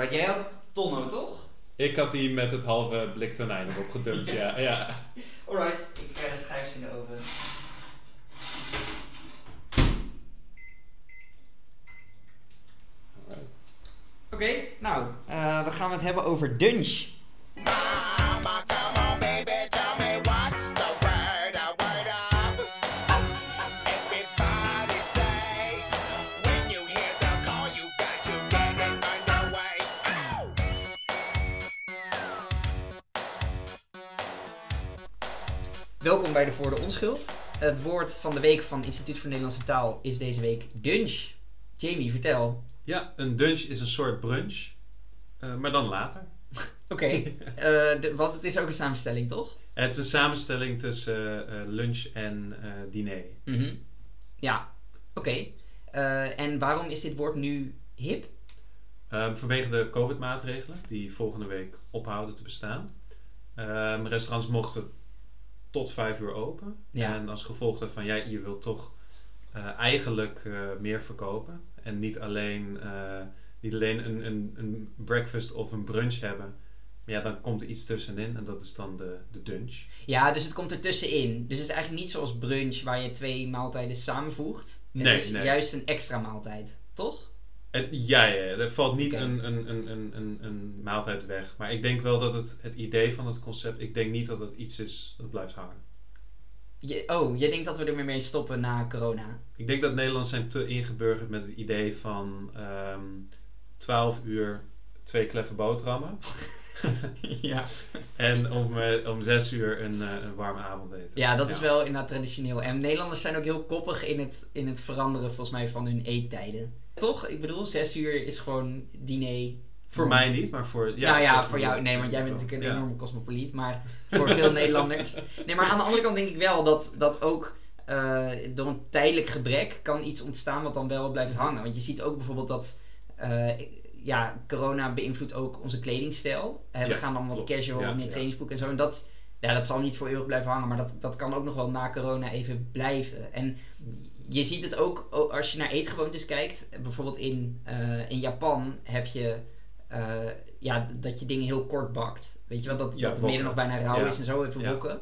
Alright, jij had tonno, toch? Ik had die met het halve blik tonijn erop gedumpt, ja. ja. Alright, ik krijg een schijfje in de oven. Oké, nou, eh, dan gaan we het hebben over Dunch. Welkom bij de Voor de Onschuld. Het woord van de week van Instituut voor Nederlandse Taal is deze week Dunch. Jamie, vertel. Ja, een dunch is een soort brunch, eh, maar dan later. Oké, eh, want het is ook een samenstelling, toch? Het is een samenstelling tussen eh, lunch en diner. Mhm. Ja, oké. En waarom is dit woord nu hip? Ehm, vanwege de COVID-maatregelen die volgende week ophouden te bestaan. Ehm, restaurants mochten tot vijf uur open. Ja. En als gevolg daarvan, ja, je wilt toch eh, eigenlijk eh, meer verkopen. En niet alleen, eh, niet alleen een, een, een breakfast of een brunch hebben. Maar ja, dan komt er iets tussenin en dat is dan de, de dunch. Ja, dus het komt er tussenin. Dus het is eigenlijk niet zoals brunch waar je twee maaltijden samenvoegt. Nee, het is nee. juist een extra maaltijd, toch? Ja, ja, er valt niet een, een, een, een, een, een maaltijd weg. Maar ik denk wel dat het, het idee van het concept, ik denk niet dat het iets is dat blijft hangen. Je, oh, jij denkt dat we er meer mee stoppen na corona? Ik denk dat Nederlanders zijn te ingeburgerd met het idee van ehm 12 uur twee kleffe boterhammen. ja. en om, eh, om 6 uur een, eh, een warme avondeten. Ja, dat is wel inderdaad traditioneel. En Nederlanders zijn ook heel koppig in het, in het veranderen volgens mij van hun eettijden. Toch? Ik bedoel, zes uur is gewoon diner. Voor mij niet, maar voor... Ja, nou ja, voor- voor jou. Nee, want jij bent natuurlijk een enorme cosmopoliet. Maar voor veel Nederlanders. Nee, maar aan de andere kant denk ik wel dat, dat ook eh, door een tijdelijk gebrek kan iets ontstaan wat dan wel blijft hangen. Want je ziet ook bijvoorbeeld dat. eh, ja, corona beïnvloedt ook onze kledingstijl. Eh, we Ja, gaan dan wat klopt. casual, Ja, meer ja. trainingsbroek en zo. En dat, ja, dat zal niet voor eeuwig blijven hangen. Maar dat, dat kan ook nog wel na corona even blijven. En je ziet het ook als je naar eetgewoontes kijkt. Bijvoorbeeld in, eh, in Japan heb je eh, ja, dat je dingen heel kort bakt. Weet je wel, dat, Ja, dat het midden nog bijna rauw Ja. is en zo even Ja. wokken.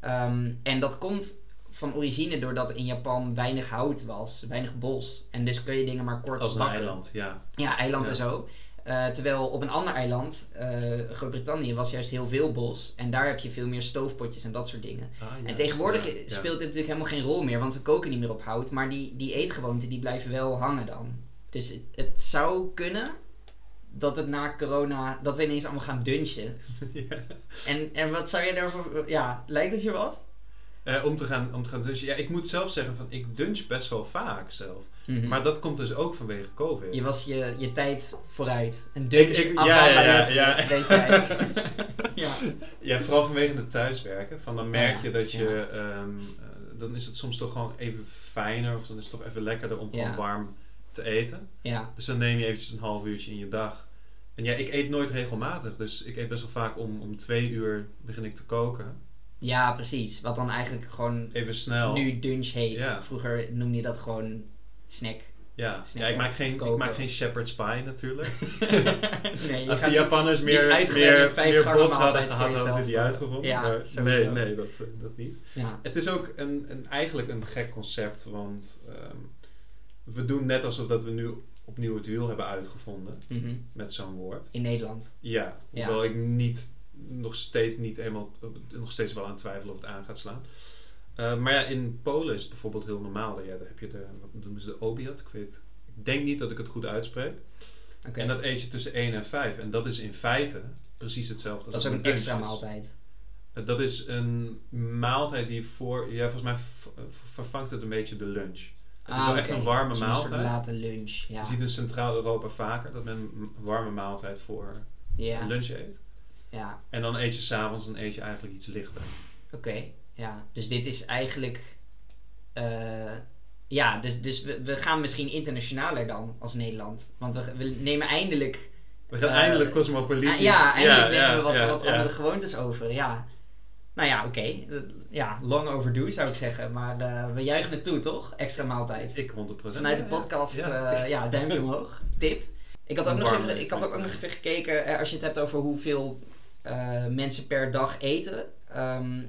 Ehm, en dat komt van origine doordat in Japan weinig hout was, weinig bos. En dus kun je dingen maar kort Als een bakken. eiland, ja. Ja, eiland en zo. Eh, terwijl op een ander eiland, eh, Groot-Brittannië, was juist heel veel bos. En daar heb je veel meer stoofpotjes en dat soort dingen. Ah, en tegenwoordig ja, ja. speelt dit natuurlijk helemaal geen rol meer, want we koken niet meer op hout. Maar die, die eetgewoonten die blijven wel hangen dan. Dus het, het zou kunnen dat het na corona, dat we ineens allemaal gaan dunchen. Ja. En, en wat zou jij daarvoor, ja, lijkt het je wat? Eh, om te gaan, om te gaan dunchen. Ja, ik moet zelf zeggen, van, ik dunch best wel vaak zelf. Mhm. Maar dat komt dus ook vanwege COVID. Je was je, je tijd vooruit. Een dunch Ik- ik- ja, ja, ja, weet jij. ja. Ja, vooral vanwege het thuiswerken. Van dan merk je dat je... ehm, eh, dan is het soms toch gewoon even fijner. Of dan is het toch even lekkerder om gewoon warm te eten. ja. Dus dan neem je eventjes een half uurtje in je dag. En ja, ik eet nooit regelmatig. Dus ik eet best wel vaak om, om twee uur begin ik te koken. Ja, precies. Wat dan eigenlijk gewoon Even snel. nu dunch heet. Ja. Vroeger noemde je dat gewoon snack. ja. ik maak geen, ik maak geen shepherd's pie natuurlijk. nee, Als de Japanners niet meer, meer, meer bos hadden gehad, hadden ze die uitgevonden. ja, maar sowieso. nee, nee dat, eh, dat niet. Ja. Het is ook een, een, eigenlijk een gek concept, want ehm, we doen net alsof dat we nu opnieuw het wiel hebben uitgevonden Mhm. met zo'n woord. In Nederland. Ja. hoewel ik niet, nog steeds niet helemaal, nog steeds wel aan twijfel of het aan gaat slaan. Eh, maar ja, in Polen is het bijvoorbeeld heel normaal. Ja, daar heb je de, wat noemen ze de obiad? Ik weet, ik denk niet dat ik het goed uitspreek. En dat eet je tussen 1 en 5. En dat is in feite precies hetzelfde Dat als is ook een een extra maaltijd. Eh, Dat is een maaltijd die voor, ja, volgens mij eh, vervangt het een beetje de lunch. Het is wel echt Ah, een warme Dus Een maaltijd. late lunch. Ja. Je ziet in Centraal-Europa vaker dat men een warme maaltijd voor ja. lunch eet. Ja. En dan eet je s'avonds, dan eet je eigenlijk iets lichter. Oké. Ja. Dus dit is eigenlijk. eh, ja, dus, dus we, we gaan misschien internationaler dan als Nederland. Want we, we nemen eindelijk. We gaan Eh, eindelijk cosmopolitisch. Ah, ja, eindelijk nemen ja, we wat, ja, wat andere gewoontes over. Ja. Nou ja, oké. Eh, Ja, long overdue zou ik zeggen. Maar eh, we juichen het toe, toch? Extra maaltijd. Ik 100%. Vanuit de podcast, Ja. ja, ja duimpje omhoog. Tip. Ik had ook, nog even, ik had ook, nog even gekeken, eh, als je het hebt over hoeveel eh, mensen per dag eten. Ehm,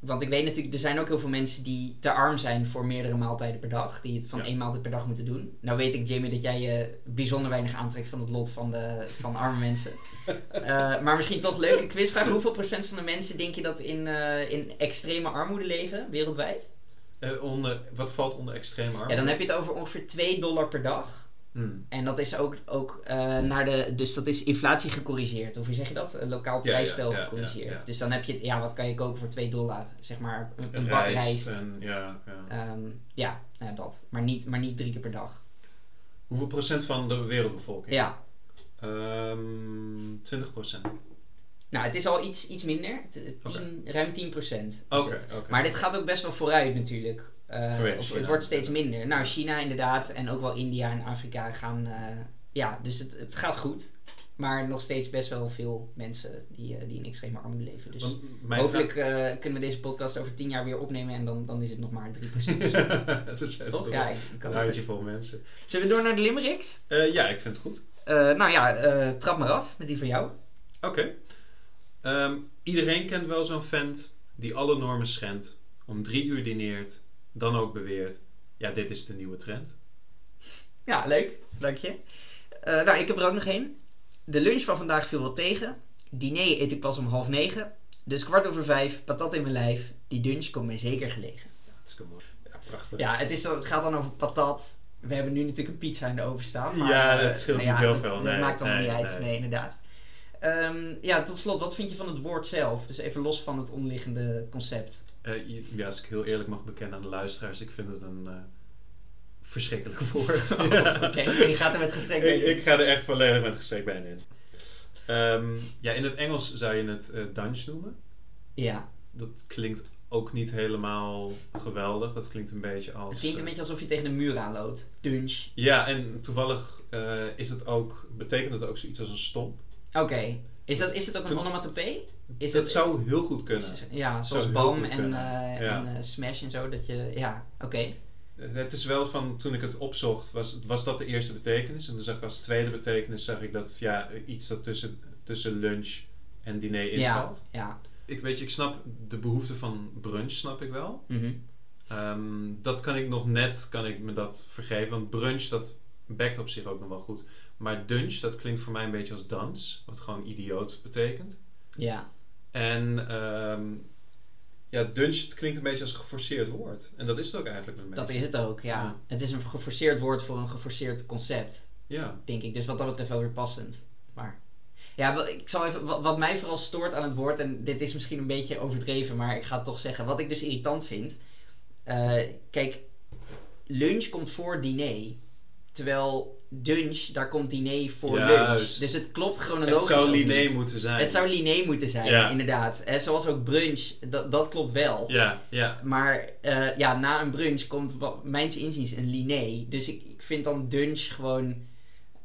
want ik weet natuurlijk, er zijn ook heel veel mensen die te arm zijn voor meerdere maaltijden per dag. Die het van Ja. één maaltijd per dag moeten doen. Nou weet ik, Jamie, dat jij je bijzonder weinig aantrekt van het lot van, de, van arme mensen. Eh, maar misschien toch een leuke quizvraag. Hoeveel procent van de mensen denk je dat in, eh, in extreme armoede leven, wereldwijd? Onder, wat valt onder extreem arm? Ja, dan heb je het over ongeveer 2 dollar per dag. Hmm. En dat is ook, ook eh, naar de. Dus dat is inflatie gecorrigeerd. Of hoe zeg je dat? Een lokaal prijsspel ja, ja, gecorrigeerd. ja. Dus dan heb je. Ja, wat kan je kopen voor 2 dollar? Zeg maar een, een bak Rijst en ja, ja. Ehm, ja, nou dat. Maar niet, maar niet drie keer per dag. Hoeveel procent van de wereldbevolking? Ja. Ehm 20 procent. Nou, het is al iets, iets minder. T- tien- Ruim 10 procent. Oké, oké. Maar dit gaat ook best wel vooruit natuurlijk. Eh, of het wordt steeds minder. Nou, China inderdaad. En ook wel India en Afrika gaan. eh, ja, dus het, het gaat goed. Maar nog steeds best wel veel mensen die, eh, die in extreme armoede leven. Dus hopelijk kunnen we deze podcast over 10 jaar weer opnemen. En dan, dan is het nog maar 3%. vraag- het is Toch? Ja, ik kan een handje vol mensen. Zullen we door naar de limericks? Ja, ik vind het goed. Nou ja, trap maar af met die van jou. Oké. Ehm, iedereen kent wel zo'n vent die alle normen schendt, om drie uur dineert, dan ook beweert, ja, dit is de nieuwe trend. Ja, leuk. Dank je. Eh, nou, ik heb er ook nog één. De lunch van vandaag viel wat tegen. Diner eet ik pas om half negen. Dus kwart over vijf, patat in mijn lijf. Die lunch komt mij zeker gelegen. Ja, het is mooi. Ja, prachtig. Ja, het, is, dan- het gaat dan over patat. We hebben nu natuurlijk een pizza in de oven staan. Maar, Ja, eh, dat scheelt nou niet heel dat- veel. Dat Nee, maakt nee, niet uit. nee. Nee, inderdaad. Ehm, ja, tot slot, wat vind je van het woord zelf? Dus even los van het onderliggende concept. Eh, ja, als ik heel eerlijk mag bekennen aan de luisteraars, ik vind het een eh, verschrikkelijk woord. Ja. Oké, je gaat er met gestrekt ik, mee. ik ga er echt volledig met gestrekt been in. Ehm, ja, in het Engels zou je het eh dunge noemen. Ja, Dat klinkt ook niet helemaal geweldig. Dat klinkt een beetje als... het klinkt een beetje alsof je tegen de muur aanloopt. Dunch. Ja, en toevallig eh, is het ook, betekent het ook zoiets als een stomp. Oké. Is, dat, is het ook een onomatopee? Is dat zou heel goed kunnen. Ja, zoals BAM en, eh, Ja. en eh, Smash en zo. Dat je, ja, oké. Het is wel van, toen ik het opzocht, was, was dat de eerste betekenis. En toen zag ik als tweede betekenis, zag ik dat ja, iets dat tussen, tussen lunch en diner invalt. ja. Ik weet je, ik snap de behoefte van brunch, snap ik wel. Mhm. Ehm, dat kan ik nog net, kan ik me dat vergeven. Want brunch, dat bekt op zich ook nog wel goed. Maar dunch, dat klinkt voor mij een beetje als dans. Wat gewoon idioot betekent. Ja. En ehm, ja, dunch, het klinkt een beetje als een geforceerd woord. En dat is het ook eigenlijk een beetje. Dat is het ook, ja. Ja. Het is een geforceerd woord voor een geforceerd concept, Ja. denk ik. Dus wat dat betreft wel weer passend. Maar ja, ik zal even, wat, wat mij vooral stoort aan het woord, en dit is misschien een beetje overdreven, maar ik ga het toch zeggen. Wat ik dus irritant vind. eh, kijk, lunch komt voor diner. Terwijl dunch, daar komt diner voor Juist. lunch. Dus het klopt Het chronologisch zou ook Linné niet. moeten zijn. Het zou Linné moeten zijn, Ja. inderdaad. Eh, zoals ook brunch, dat, dat klopt wel. Ja, ja. Maar eh, ja, na een brunch komt wat, mijns inziens een Linné. Dus ik, ik vind dan dunch gewoon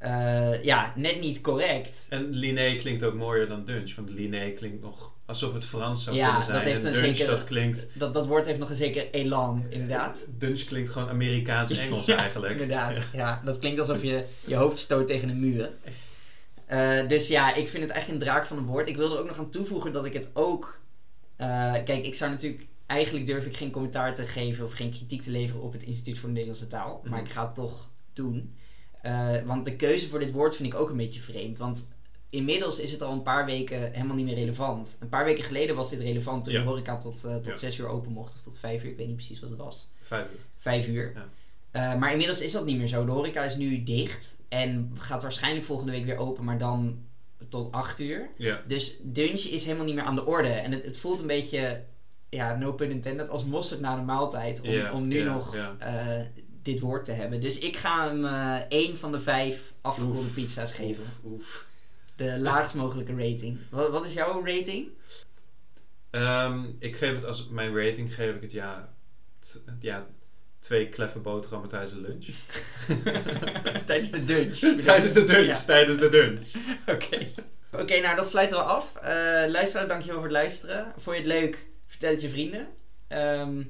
eh, ja, net niet correct. En Linné klinkt ook mooier dan dunch. Want Linné klinkt nog alsof het Frans zou Ja, kunnen zijn. dat heeft en een dunch, dat klinkt... Dat, dat woord heeft nog een zeker elan, inderdaad. Dunch klinkt gewoon Amerikaans-Engels Ja, eigenlijk. Inderdaad, ja. Dat klinkt alsof je je hoofd stoot tegen een muur. Eh, dus ja, ik vind het echt een draak van een woord. Ik wil er ook nog aan toevoegen dat ik het ook... eh, kijk, ik zou natuurlijk... Eigenlijk durf ik geen commentaar te geven of geen kritiek te leveren op het Instituut voor de Nederlandse Taal. Maar Mhm. ik ga het toch doen. Eh, want de keuze voor dit woord vind ik ook een beetje vreemd. Want inmiddels is het al een paar weken helemaal niet meer relevant. Een paar weken geleden was dit relevant toen Ja. de horeca tot, eh, tot Ja. zes uur open mocht. Of tot vijf uur, ik weet niet precies wat het was. Vijf uur. Vijf uur. Ja. Eh, maar inmiddels is dat niet meer zo. De horeca is nu dicht. En gaat waarschijnlijk volgende week weer open, maar dan tot 8 uur. Ja. Dus dunch is helemaal niet meer aan de orde. En het, het voelt een beetje, ja, no pun intended, als mosterd na de maaltijd. Om, om nu nog dit woord te hebben. Dus ik ga hem eh één van de vijf afgekoelde pizza's geven. Oef, oef. De laagst mogelijke rating. Wat, wat is jouw rating? Ehm, ik geef het als mijn rating geef ik het ja, t- ja twee kleffe boterhammen tijdens de lunch. Tijdens de dunch. tijdens de lunch, Ja. tijdens de lunch. Oké. Oké, nou dat sluiten we af. Eh luisteraar, dankjewel voor het luisteren. Vond je het leuk? Vertel het je vrienden. Ehm,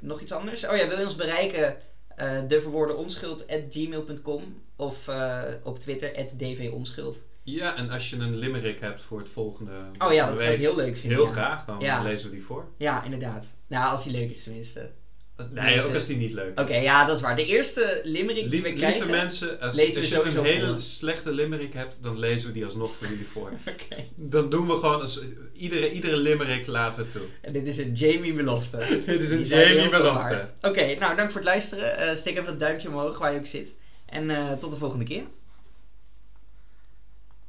nog iets anders? Oh ja, wil je ons bereiken? Eh de verwoorde onschuld at gmail.com of eh, op Twitter, dvonschuld. Ja, en als je een limerick hebt voor het volgende Oh ja, dat zou ik heel leuk vinden. heel ja. graag, dan Ja. lezen we die voor. Ja, inderdaad. Nou, als die leuk is tenminste. Nee, ook als die niet leuk is. Oké, ja, dat is waar. De eerste limerick die Lieve, we krijgen... lieve mensen, als, lezen we als je een hele slechte limerick hebt, dan lezen we die alsnog voor jullie voor. Oké. Dan doen we gewoon, als, iedere, iedere limerick laten we toe. En dit is een Jamie belofte. Dit is een Die Jamie belofte. Oké, nou dank voor het luisteren. Eh, steek even dat duimpje omhoog waar je ook zit. En eh, tot de volgende keer.